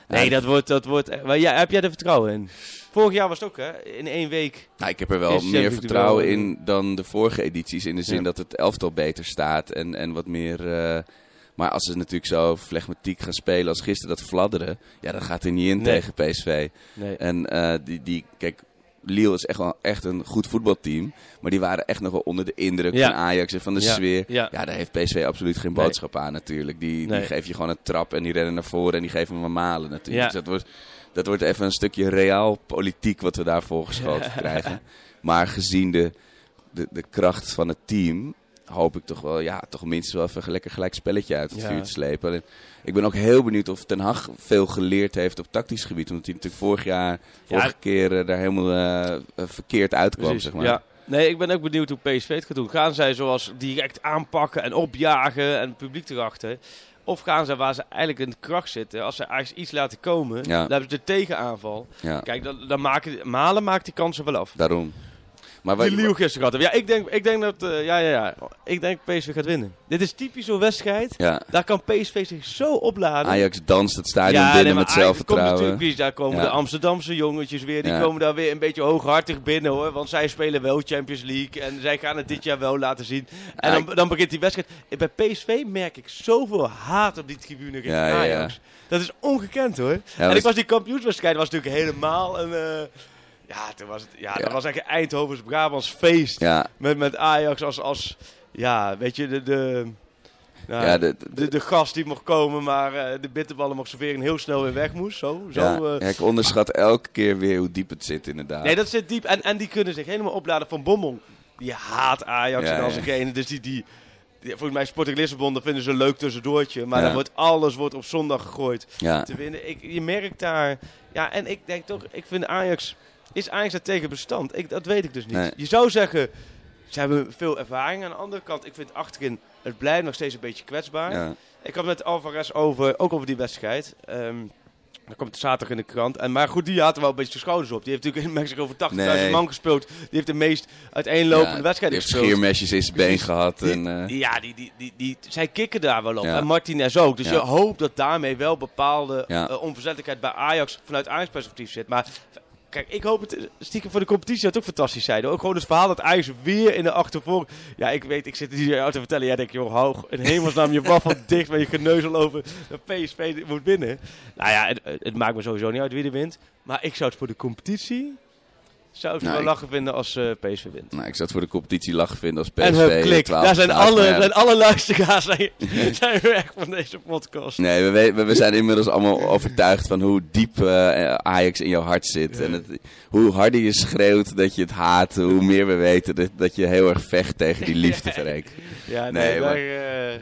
Nee, dat wordt, dat wordt... Maar ja, heb jij er vertrouwen in? Vorig jaar was het ook, hè? In één week. Nou, ik heb er wel meer vertrouwen wel- in dan de vorige edities. In de zin Ja. dat het elftal beter staat en, en wat meer... eh, maar als ze natuurlijk zo flegmatiek gaan spelen als gisteren, dat fladderen... Ja, dat gaat er niet in Nee. tegen PSV. Nee. En eh, die, die, kijk, Lille is echt wel echt een goed voetbalteam. Maar die waren echt nog wel onder de indruk Ja. van Ajax en van de Ja. sfeer. Ja. Ja, daar heeft PSV absoluut geen Nee. boodschap aan natuurlijk. Die, Nee. die geef je gewoon een trap en die rennen naar voren en die geven hem een malen natuurlijk. Ja. Dus dat wordt, dat wordt even een stukje reaal politiek wat we daar voorgeschoten krijgen. Maar gezien de, de, de kracht van het team hoop ik toch wel, ja, toch minstens wel even lekker gelijk spelletje uit het Ja. vuur te slepen. En ik ben ook heel benieuwd of Ten Hag veel geleerd heeft op tactisch gebied. Omdat hij natuurlijk vorig jaar, vorige keer eh, daar helemaal eh, eh, verkeerd uitkwam, Precies, zeg maar. Ja. Nee, ik ben ook benieuwd hoe PSV het gaat doen. Gaan zij zoals direct aanpakken en opjagen en het publiek erachter? Of gaan zij waar ze eigenlijk in de kracht zitten? Als ze eigenlijk iets laten komen, Ja. dan hebben ze de tegenaanval. Ja, Kijk, dan, dan maken, Malen maakt die kansen wel af. daarom. Maar Die Liel gisteren gehad hebben. Ja, ik denk, ik denk dat... eh, ja, ja, ja. Ik denk PSV gaat winnen. Dit is typisch zo'n wedstrijd. ja, Daar kan PSV zich zo opladen. Ajax danst het stadion ja, binnen nee, met Ajax komt zelfvertrouwen. natuurlijk, daar komen Ja. de Amsterdamse jongetjes weer. Die komen daar weer een beetje hooghartig binnen hoor. Want zij spelen wel Champions League. En zij gaan het dit jaar wel laten zien. En dan, dan begint die wedstrijd. Bij PSV merk ik zoveel haat op die tribune richting Ja, ja, ja. Ajax. Dat is ongekend hoor. En ik was die kampioenswedstrijd was natuurlijk helemaal een... eh, ja, toen was het, ja, Ja. dat was echt een Eindhovens-Brabants feest. Ja, Met, met Ajax als, als... Ja, weet je, de... de nou, ja, de, de, de gast die mocht komen, maar eh, de bitterballen mocht serveren en heel snel weer weg moest. Zo, zo. ja, eh. ja, ik onderschat elke keer weer hoe diep het zit inderdaad. Nee, dat zit diep. En, en die kunnen zich helemaal opladen van Bommel. Die haat Ajax Ja, en degene. Dus die, die, die- volgens mij Sporting Lissabon, dat vinden ze een leuk tussendoortje. Maar dan wordt alles wordt op zondag gegooid te winnen. Ik, je merkt daar... Ja, en ik denk toch, ik vind Ajax... Is Ajax daar tegen bestand? Ik, dat weet ik dus niet. Nee. Je zou zeggen, ze hebben veel ervaring. Aan de andere kant, ik vind achterin, het blijft nog steeds een beetje kwetsbaar. ja. Ik had met Alvarez over, ook over die wedstrijd. Ehm dat komt zaterdag in de krant. En, maar goed, die had er wel een beetje de schouders op. Die heeft natuurlijk in Mexico voor 80.000 Nee. man gespeeld. Die heeft de meest uiteenlopende Ja, wedstrijd die heeft scheermesjes in zijn been gehad. Die- En, eh, Ja, die, die, die, die, zij kikken daar wel op. Ja. En Martinez ook. Dus Ja. je hoopt dat daarmee wel bepaalde eh, onverzettelijkheid bij Ajax vanuit Ajax perspectief zit. Maar kijk, ik hoop het stiekem voor de competitie dat het ook fantastisch zijn. hoor. Ook gewoon het verhaal dat Ajax weer in de achtervoor... Ja, ik weet, ik zit hier jou te vertellen. Jij denkt, joh, hou in hemelsnaam je waffel dicht met je geneuzel over dat PSV moet winnen. Nou ja, het, het maakt me sowieso niet uit wie er wint. Maar ik zou het voor de competitie... Zou ik Nou, wel ik- lachen vinden als eh, PSV wint. nou, ik zou het voor de competitie lachen vinden als PSV En hup, klik. 12 Daar zijn alle, zijn alle luisteraars zijn, zijn weg van deze podcast. Nee, we, we, we zijn inmiddels allemaal overtuigd van hoe diep eh, Ajax in jouw hart zit. En het, hoe harder je schreeuwt dat je het haat, hoe meer we weten dat, dat je heel erg vecht tegen die liefde, Freek. Ja, Nee, nee, maar- eh,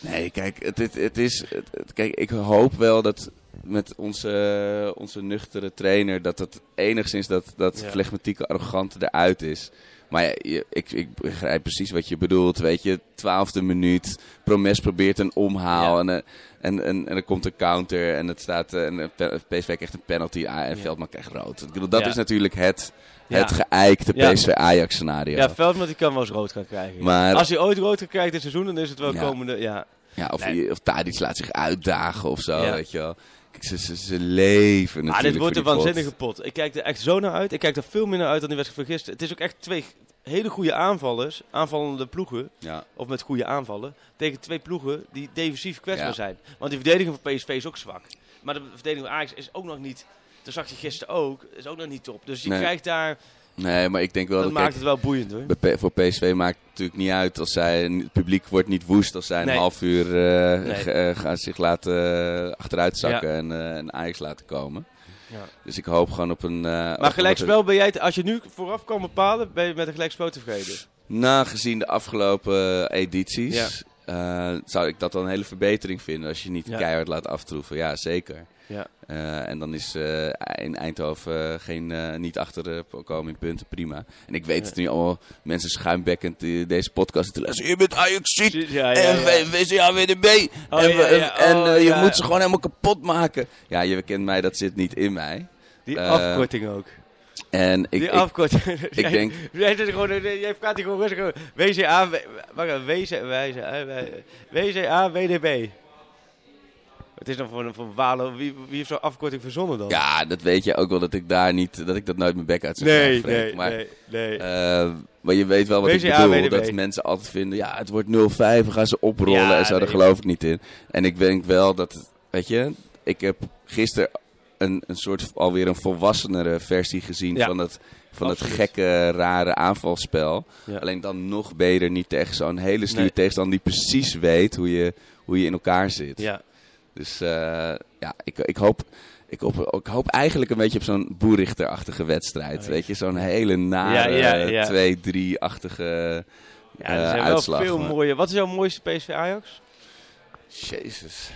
Nee, kijk, het, het, het is, het- kijk, ik hoop wel dat met onze, onze nuchtere trainer, dat het enigszins dat, dat Ja. flegmatieke arrogante eruit is. Maar ja, je- ik, ik begrijp precies wat je bedoelt, weet je. Twaalfde minuut, Promes probeert een omhaal Ja. en, eh, en, en, en er komt een counter en het staat, eh, en eh, PSV krijgt een penalty en. Veldman krijgt rood. Ik bedoel, dat is natuurlijk het, het geëikte Ja. PSV-Ajax scenario. ja, Veldman die kan wel eens rood gaan krijgen. Maar- Als hij ooit rood gaat krijgen dit seizoen, dan is het wel komende... Ja. Ja, of, Nee. of Tadic laat zich uitdagen of zo, weet je wel. Ze, ze, ze leven natuurlijk Maar dit wordt een pot. waanzinnige pot. Ik kijk er echt zo naar uit. Ik kijk er veel minder uit dan die wedstrijd van gisteren. Het is ook echt twee hele goede aanvallers, aanvallende ploegen, Ja, of met goede aanvallen, tegen twee ploegen die defensief kwetsbaar Ja. zijn. Want die verdediging van PSV is ook zwak. Maar de verdediging van Ajax is ook nog niet, dat zag je gisteren ook, is ook nog niet top. Dus je Nee. krijgt daar, nee, maar ik denk wel dat dat, maakt kijk, het wel boeiend hoor. bij voor PSV maakt het natuurlijk niet uit als zij, het publiek wordt niet woest als zij een half uur Nee. eh, gaan zich laten eh, achteruit zakken en, en Ajax laten komen. Ja. Dus ik hoop gewoon op een... Maar gelijkspel ben jij, als je nu vooraf kan bepalen, ben je met een gelijkspel tevreden. Na gezien de afgelopen edities, zou ik dat dan een hele verbetering vinden als je niet keihard laat aftroeven. Ja, zeker. Ja. Eh, en dan is eh, in Eindhoven eh, geen, niet achter eh, komen in punten, prima. En ik weet het nu allemaal mensen schuimbekkend deze podcast te luisteren. Je bent Ajax en. VCA WDB. Oh, en en Oh, je moet ze gewoon helemaal kapot maken. Ja, je kent mij, dat zit niet in mij. Die afkorting ook. En ik, die ik, afkorting. ik denk- Jij gewoon, jij praat hier gewoon rustig. WCA, wacht WCA, WCA, WDB. Het is dan voor een voor Walo. Wie, wie heeft zo'n afkorting verzonnen dan? ja, dat weet je ook wel dat ik daar niet, dat ik dat nooit mijn bek uit zou nee, nee, maar, nee, nee. eh, maar je weet wel wat ik bedoel. Dat mensen altijd vinden, ja, het wordt 0-5, we gaan ze oprollen Ja, en zo. Daar nee. geloof ik niet in. En ik denk wel dat, weet je, ik heb gisteren een, een soort alweer een volwassenere versie gezien Ja. van dat, van Absoluut. gekke, rare aanvalspel. Ja. Alleen dan nog beter niet tegen zo'n hele stuur Nee. tegenstander die precies weet hoe je, hoe je in elkaar zit. ja. Dus eh, ja, ik, ik, hoop, ik, hoop, ik hoop eigenlijk een beetje op zo'n boerichterachtige wedstrijd. Oh, Weet je, zo'n hele nare Ja, ja, ja. 2-3-achtige ja, er eh, zijn uitslag. wel veel maar- mooie. Wat is jouw mooiste PSV Ajax? Jezus.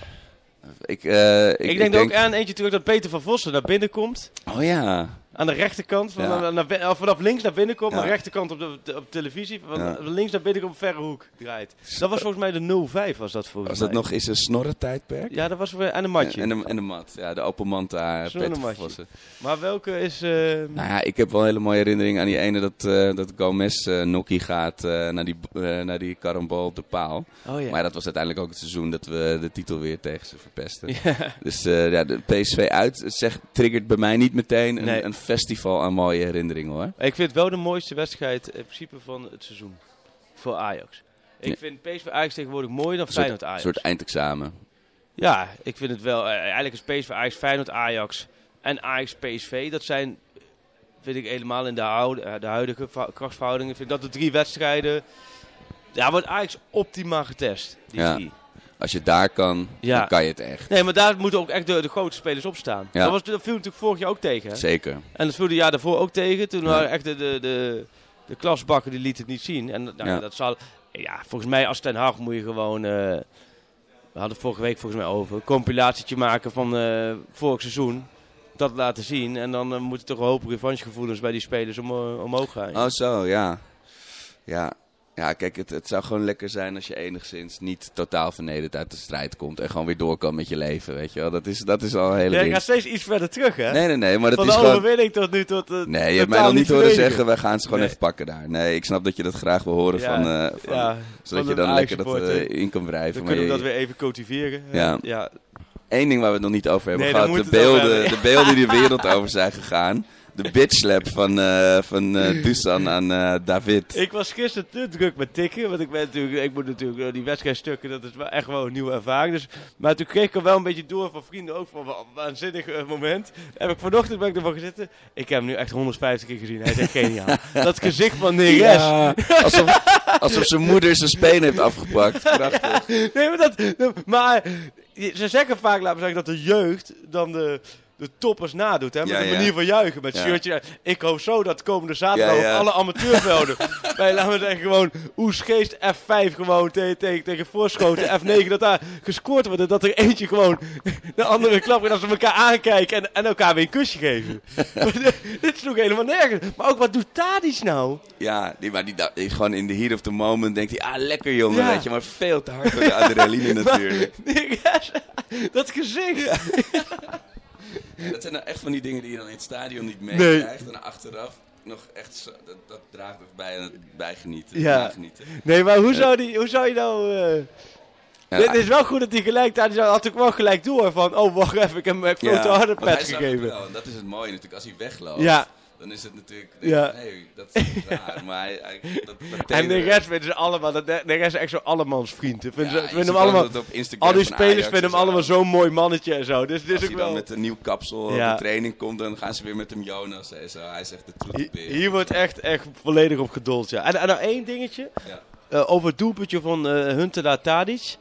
Ik, eh, ik, Ik, denk, ook aan eentje terug dat Peter van Vossen naar binnen komt. Oh ja. Aan de rechterkant, van, Ja. naar, naar- vanaf links naar binnen komt, Ja. naar de rechterkant op de, op televisie, van Ja. links naar binnen komt, verre hoek draait. Dat was volgens mij de 0-5 was dat volgens Was dat mij. nog eens een snorrentijdperk? Ja, dat was weer aan een matje. En de, en de mat. Ja, de open matje. Vossen. Maar welke is... eh, Nou ja, ik heb wel een hele mooie herinnering aan die ene dat, eh dat Gomez eh Nokkie gaat eh, naar die, eh naar die karambol op de paal. oh ja. Maar dat was uiteindelijk ook het seizoen dat we de titel weer tegen ze verpesten. Dus eh, ja, de PSV uit zegt, triggert bij mij niet meteen een, Nee. een festival aan mooie herinneringen hoor. Ik vind het wel de mooiste wedstrijd in principe van het seizoen. Voor Ajax. Ik vind PSV Ajax tegenwoordig mooier dan Een Feyenoord Ajax. soort eindexamen. Ja, ik vind het wel. eh, eigenlijk is PSV Ajax, Feyenoord Ajax en Ajax PSV. Dat zijn, vind ik helemaal in de, oude, eh, de huidige krachtsverhoudingen. Vind ik dat de drie wedstrijden. Ja, wordt Ajax optimaal getest. Die Ja. drie. Als je daar kan, Ja. dan kan je het echt. Nee, maar daar moeten ook echt de, de grote spelers op staan. Ja. Dat, was, dat viel natuurlijk vorig jaar ook tegen. Hè? Zeker. En dat viel het jaar daarvoor ook tegen. Toen waren echt de, de, de, de klasbakken die lieten het niet zien. En nou, dat zal. Ja, volgens mij als Ten Hag moet je gewoon. eh, we hadden vorige week volgens mij over. Een compilatietje maken van eh vorig seizoen. Dat laten zien. En dan eh, moeten toch een hoop revanchegevoelens bij die spelers om, omhoog gaan. Oh zo, ja. Ja, ja kijk, het, het zou gewoon lekker zijn als je enigszins niet totaal vernederd uit de strijd komt. En gewoon weer door kan met je leven, weet je wel. Dat is, dat is al een hele Ja, je gaat steeds iets verder terug, hè? Nee, nee, nee, maar dat van is de gewoon... overwinning tot nu tot. eh, Nee, je hebt mij nog niet horen verdedigen. zeggen, wij gaan ze gewoon Nee. even pakken daar. Nee, ik snap dat je dat graag wil horen Ja, van, eh, van ja, zodat van je een dan lekker dat Ajax-supporter. eh, in kan wrijven. Dan Maar kunnen we je- dat weer even cultiveren. Ja. ja. Eén ding waar we het nog niet over hebben Nee, daar gehad. De moeten we het over beelden, de beelden die de wereld over zijn gegaan. De bitchslap van, eh van eh Dusan aan eh, David. Ik was gisteren te druk met tikken, want ik ben natuurlijk, ik moet natuurlijk die wedstrijdstukken, dat is wel echt wel een nieuwe ervaring. Dus, maar toen kreeg ik er wel een beetje door van vrienden ook van wa- waanzinnig moment. Heb ik vanochtend ben ik ervan gezeten. Ik heb hem nu echt 150 keer gezien. Hij is echt geniaal. dat gezicht van Neres. Ja, alsof, alsof zijn moeder zijn speen heeft afgepakt. Prachtig. Nee, maar dat, maar ze zeggen vaak, laten we zeggen, dat de jeugd dan de, de toppers nadoet. Hè, met Ja, de ja. manier van juichen, met Ja. shirtje. Ik hoop zo dat komende zaterdag op alle amateurvelden, bij, laten we zeggen, gewoon Oesgeest F5 gewoon tegen, tegen, tegen Voorschoten F9, dat daar gescoord wordt. En dat er eentje gewoon de andere klap en dat ze elkaar aankijken en, en elkaar weer een kusje geven. Dit- dit sloeg helemaal nergens. Maar ook, wat doet Tadic nou? Ja, die, maar die, is gewoon in de heat of the moment denkt hij, ah lekker jongen, weet je. Maar veel te hard voor de adrenaline natuurlijk. Dat gezicht. Zijn nou echt van die dingen die je dan in het stadion niet Nee. meekrijgt. En achteraf nog echt, zo, dat, dat draagt bij aan het bijgenieten. Ja. nagenieten. Nee, maar hoe zou, die, hoe zou je nou... Ja, Het is wel goed dat hij gelijk, hij had ook wel gelijk door van, oh wacht even, ik heb hem een ja, harde pet gegeven. wel, en dat is het mooie natuurlijk, als hij wegloopt. Ja, Dan is het natuurlijk, Ja. nee, dat is raar, maar hij, hij, dat, dat en de rest vinden ze allemaal, dat- de rest is echt zo allemans vriend. Vinden Ja, ze, vinden hem allemaal, al die spelers Ajax vinden hem allemaal zo'n mooi mannetje en zo. Dus dit Als is hij ook dan wel... met een nieuw kapsel Ja. op de training komt, dan gaan ze weer met hem Jonas en zo. Hij zegt de Hier, troetelbeer. hier wordt echt, echt volledig op geduld, ja. En, en nou één dingetje, Ja. eh, over het doelpuntje van eh Huntelaar Tadic.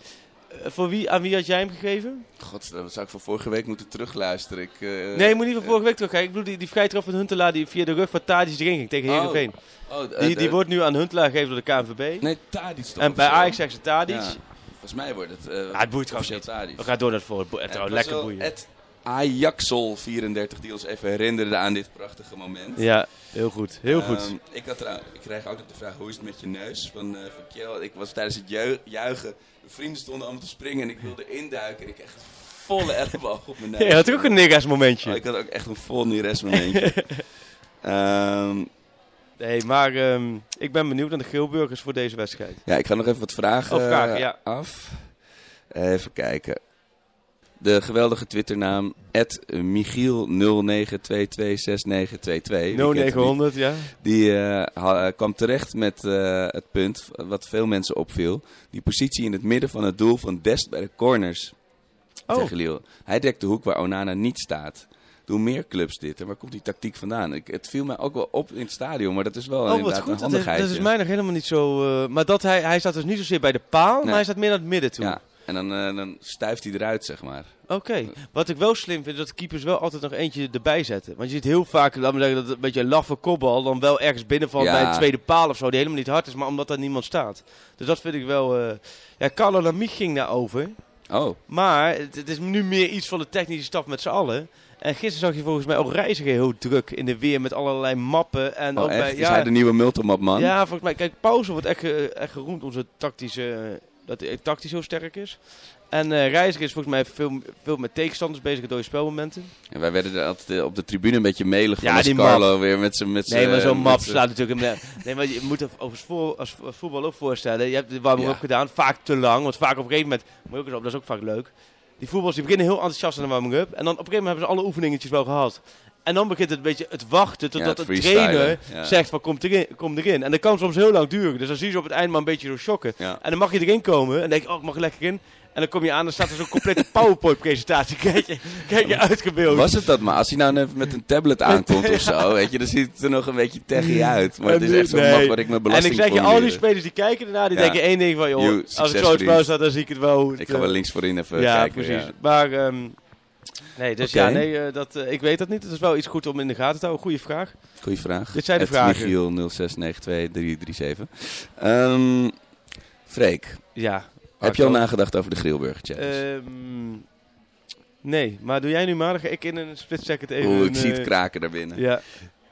Eh, voor wie, aan wie had jij hem gegeven? God, dat zou ik van vorige week moeten terugluisteren. Ik, eh, nee, je moet niet van vorige week terugkijken. Ik bedoel, die, die vrije trap van Huntelaar die via de rug van Tadic erin ging tegen Oh, Heerenveen. oh, eh, Die, die wordt nu aan Huntelaar gegeven door de KNVB. Nee, Tadic toch? en bij? Ajax zegt ze Tadic. Ja. Volgens mij wordt het... eh Ja, het boeit trouwens officieel niet. Tadic. We gaan door naar het was lekker boeien. Het Ajaxol34 die ons even herinnerde aan dit prachtige moment. Ja, heel goed. Heel goed. Ehm, ik, had ik ook nog de vraag, hoe is het met je neus? Van, van Kjell. Ik was tijdens het ju- juichen, de vrienden stonden allemaal te springen en ik wilde induiken. En ik echt volle elleboog op mijn neus. Ja, je had ook een Negas momentje. Oh, ik had ook echt een vol Neres momentje. Ehm, Nee, maar ehm, ik ben benieuwd naar de Geelburgers voor deze wedstrijd. ja, ik ga nog even wat vragen, Oh, vragen, eh, ja. af. Even kijken. De geweldige Twitternaam Michiel09226922. 0900, ja. Die eh, eh, kwam terecht met eh, het punt wat veel mensen opviel. Die positie in het midden van het doel van Dest bij de corners Oh. tegen Lille. Hij dekt de hoek waar Onana niet staat. Doen meer clubs dit. En waar komt die tactiek vandaan? Ik, het viel mij ook wel op in het stadion, maar dat is wel Oh, inderdaad goed. een Dat is, handigheid. dat is mij nog helemaal niet zo... maar dat hij, hij staat dus niet zozeer bij de paal, maar hij staat meer naar het midden toe. Ja, en dan, eh, dan stuift hij eruit, zeg maar. Oké. Wat ik wel slim vind, is dat keepers wel altijd nog eentje erbij zetten. Want je ziet heel vaak, laten we zeggen, dat een beetje een laffe kopbal dan wel ergens binnenvalt Ja. bij een tweede paal of zo, die helemaal niet hard is, maar omdat daar niemand staat. Dus dat vind ik wel... eh Ja, Carlo Lamiche ging daarover. Oh, Maar het, het is nu meer iets van de technische staf met z'n allen. En gisteren zag je volgens mij ook reiziger heel druk in de weer met allerlei mappen. En oh ook echt? bij, Is ja, hij de nieuwe multimap man? ja, volgens mij. Kijk, Pauze wordt echt, echt geroemd om zijn tactische, dat hij tactisch zo sterk is. En eh Reiziger is volgens mij veel, veel met tegenstanders bezig door je spelmodementen. En wij werden er altijd eh, op de tribune een beetje melig van Ja, als die Carlo weer met zijn... Met Nee, maar zo'n met map slaat natuurlijk... Een, nee, maar je moet er over vo- als vo- voetbal ook voorstellen. Je hebt de warming Ja. up gedaan, vaak te lang. Want vaak op een gegeven moment... Moet je ook eens op, dat is ook vaak leuk. Die voetballers die beginnen heel enthousiast aan de warming up. En dan op een gegeven moment hebben ze alle oefeningetjes wel gehad. En dan begint het een beetje het wachten totdat Ja, de trainer ja. zegt van kom erin, kom erin. En dat kan soms heel lang duren. Dus dan zie je ze op het eind maar een beetje zo shocken. Ja. En dan mag je erin komen. En denk je, oh ik mag er lekker in. En dan kom je aan en dan staat er zo'n complete PowerPoint-presentatie. Kijk je, kijk je uitgebeeld. Was het dat maar? Als hij nou even met een tablet aankomt of zo, weet je, dan ziet het er nog een beetje techie uit. Maar het is echt zo'n nee. waar ik mijn En ik belasting zeg je, al die spelers die kijken ernaar, die denken één ding van, joh, You, als ik zo het spel dan zie ik het wel. het, Ik ga wel eh, links voorin even Ja, kijken. precies. ja. Maar, ehm, nee, dus ja, nee, eh, dat, eh, ik weet dat niet. Het is wel iets goed om in de gaten te houden. Goeie vraag. Goeie vraag. Dit zijn de Het vragen. Michiel 06923337. Ehm Freek, Ja. heb je al nagedacht over de Grillburger Challenge? Ehm, nee, maar doe jij nu ga ik in een split second even... Oeh, ik zie het eh, kraken daar binnen. Ja.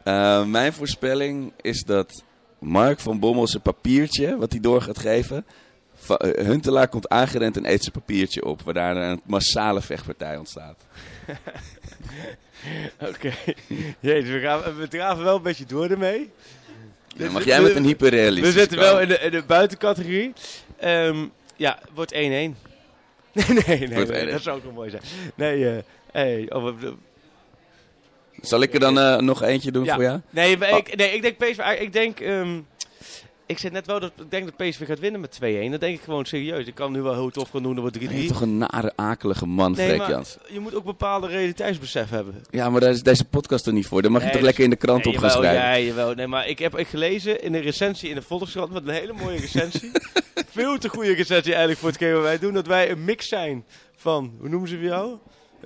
Eh, mijn voorspelling is dat Mark van Bommel zijn papiertje, wat hij door gaat geven... Huntelaar komt aangerend en eet zijn papiertje op, waardoor er een massale vechtpartij ontstaat. Oké. Jezus, we, gaan, we draven wel een beetje door ermee. Mag jij met een hyperrealistisch We zitten wel in de, in de buitencategorie. Ehm, ja, wordt 1-1. Nee, nee, nee, nee, 1-1. dat zou ook wel mooi zijn. Nee, eh hey, oh, Zal ik er dan eh, nog eentje doen Ja. voor jou? nee, maar Oh. ik, nee, ik denk PSV, ik denk, ehm, ik zei net wel dat ik denk dat PSV gaat winnen met 2-1. Dat denk ik gewoon serieus. Ik kan nu wel heel tof gaan doen, dat wordt 3-3. Ben je toch een nare, akelige man, Nee, Freek Jans? je moet ook bepaalde realiteitsbesef hebben. Ja, maar daar is deze podcast er niet voor. Daar mag je toch dus- lekker in de krant Nee, op gaan schrijven. Ja, jawel. Nee, maar ik heb echt gelezen in een recensie in de Volkskrant, met een hele mooie recensie. Veel te goede recensie eigenlijk voor hetgeen wat wij doen. Dat wij een mix zijn van, hoe noemen ze jou?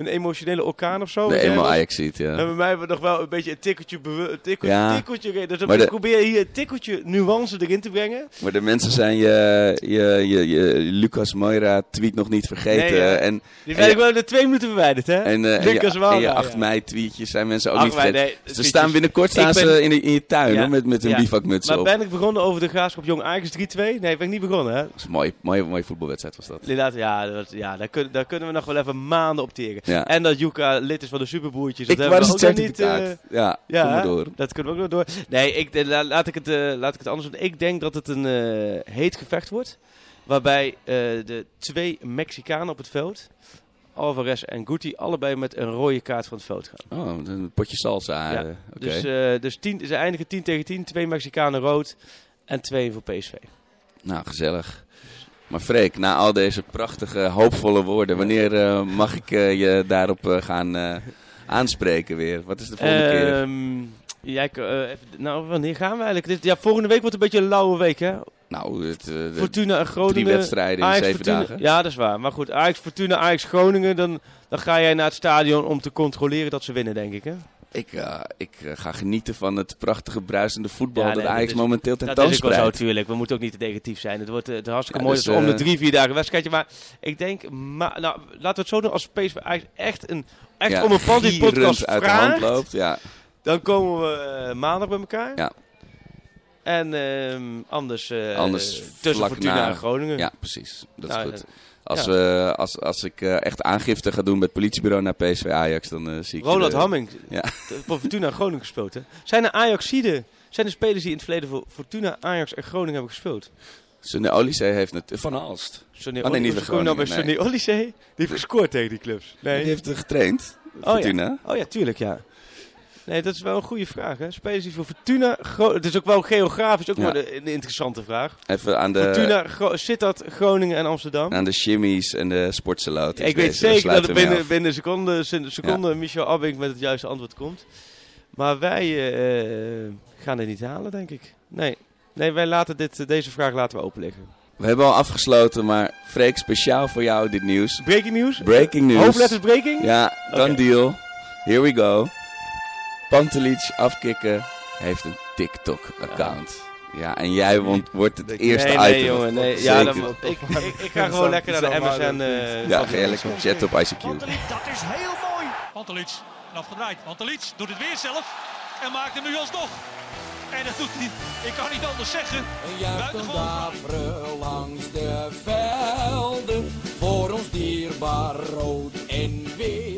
Een emotionele orkaan of zo? De eenmaal? Ajax ziet, ja. En bij mij hebben we nog wel een beetje een tikkeltje, een tikkeltje, Ja. tikkeltje. Dus dan Maar de- probeer je hier een tikkeltje nuance erin te brengen. Maar de mensen zijn je, je, je, je Lucas Moira tweet nog niet vergeten. Nee, ja. en, Die En ben ik wel in de twee minuten verwijderd, hè? en, en Lucas je, en je ja. 8 mei tweetjes zijn mensen ook 8 niet vergeten. nee, Ze staan binnenkort staan ben- ze in, de- in je tuin hoor, met, met hun Ja. bivakmuts Maar op. ben ik begonnen over de graafschap Jong Ajax 3-2? Nee, ben ik niet begonnen, hè? Dat is een mooie, mooie, mooie voetbalwedstrijd was dat. Inderdaad, ja, dat, ja daar, kunnen, daar kunnen we nog wel even maanden op teren. Ja. En dat Juka lid is van de Superboertjes. Dat ik hebben we ook nog niet... eh, ja, ja, door. dat kunnen we ook nog door. Nee, ik, eh, la- laat, ik het, eh, laat ik het anders doen. Ik denk dat het een heet gevecht wordt. Waarbij de twee Mexicanen op het veld, Alvarez en Guti, allebei met een rode kaart van het veld gaan. Oh, een potje salsa. Ja. Dus, dus tien, ze eindigen 10 tegen 10. Twee Mexicanen rood en twee voor PSV. Nou, gezellig. Maar Freek, na al deze prachtige, hoopvolle woorden, wanneer eh, mag ik eh, je daarop eh, gaan aanspreken weer? Wat is de volgende keer? Ehm, eh, even, nou, wanneer gaan we eigenlijk? Dit, ja, volgende week wordt een beetje een lauwe week, hè? Nou, het, Fortuna en Groningen. drie wedstrijden in Ajax, zeven Fortuna- dagen. Ja, dat is waar. Maar goed, Ajax, Fortuna, Ajax, Groningen. Dan, dan ga jij naar het stadion om te controleren dat ze winnen, denk ik, hè? Ik, eh, ik eh, ga genieten van het prachtige, bruisende voetbal Ja, dat nee, dat Ajax momenteel Dat is ook wel zo, tentoonspreidt. natuurlijk. We moeten ook niet te negatief zijn. Het wordt eh, het hartstikke Ja, mooi dus, om de drie, vier dagen wedstrijdje. Maar ik denk, ma nou, laten we het zo doen. Als PSV echt, een, echt Ja, om een pand die podcast uit de hand loopt. Ja. dan komen we maandag bij elkaar. Ja. En ehm, anders, Anders tussen Fortuna na- en Groningen. ja, precies. Dat is Nou, goed. Eh, Als, Ja. we, als, als ik eh, echt aangifte ga doen bij het politiebureau naar PSV Ajax, dan eh, zie ik... Ronald de- Hamming, Ja. voor Fortuna Groningen gespeeld. Hè? Zijn er Ajaxiden, zijn er spelers die in het verleden voor Fortuna, Ajax en Groningen hebben gespeeld? Sunny Olysee heeft het... Van Alst. Sonny Oh, nee, niet nou bij? Die heeft gescoord tegen die clubs. Nee. Die heeft er getraind. Oh, Fortuna. Ja. Oh ja, tuurlijk ja. Nee, dat is wel een goede vraag. Hè? Spelers die voor Fortuna... Het is ook wel geografisch ook Ja. wel een, een interessante vraag. Even aan de, Fortuna, Gro- Sittard, Groningen en Amsterdam. aan de shimmies en de sportsalot. ik weet zeker dat er binnen, binnen seconden, sin- seconden Michel Abink met het juiste antwoord komt. Maar wij eh, eh, gaan het niet halen, denk ik. Nee, nee wij laten dit, deze vraag laten we open liggen. We hebben al afgesloten, maar Freek, speciaal voor jou dit nieuws. Breaking news? Breaking news. Hoofdletters breaking? Ja, done Oké. deal. Here we go. Pantelic afkicken heeft een TikTok-account. Ja, en jij won- wordt het eerste nee, nee, item. jongen. Nee. Zeker. Ja, dan, ik, ik, ik ga gewoon lekker naar de MSN. eh, Ja, ga jij lekker chatten op ICQ. Pantelic, dat is heel mooi. Pantelic, afgedraaid. Pantelic doet het weer zelf en maakt hem nu alsnog. En dat doet hij, ik kan niet anders zeggen, buitengewoon langs de velden. Voor ons dierbaar rood en wit.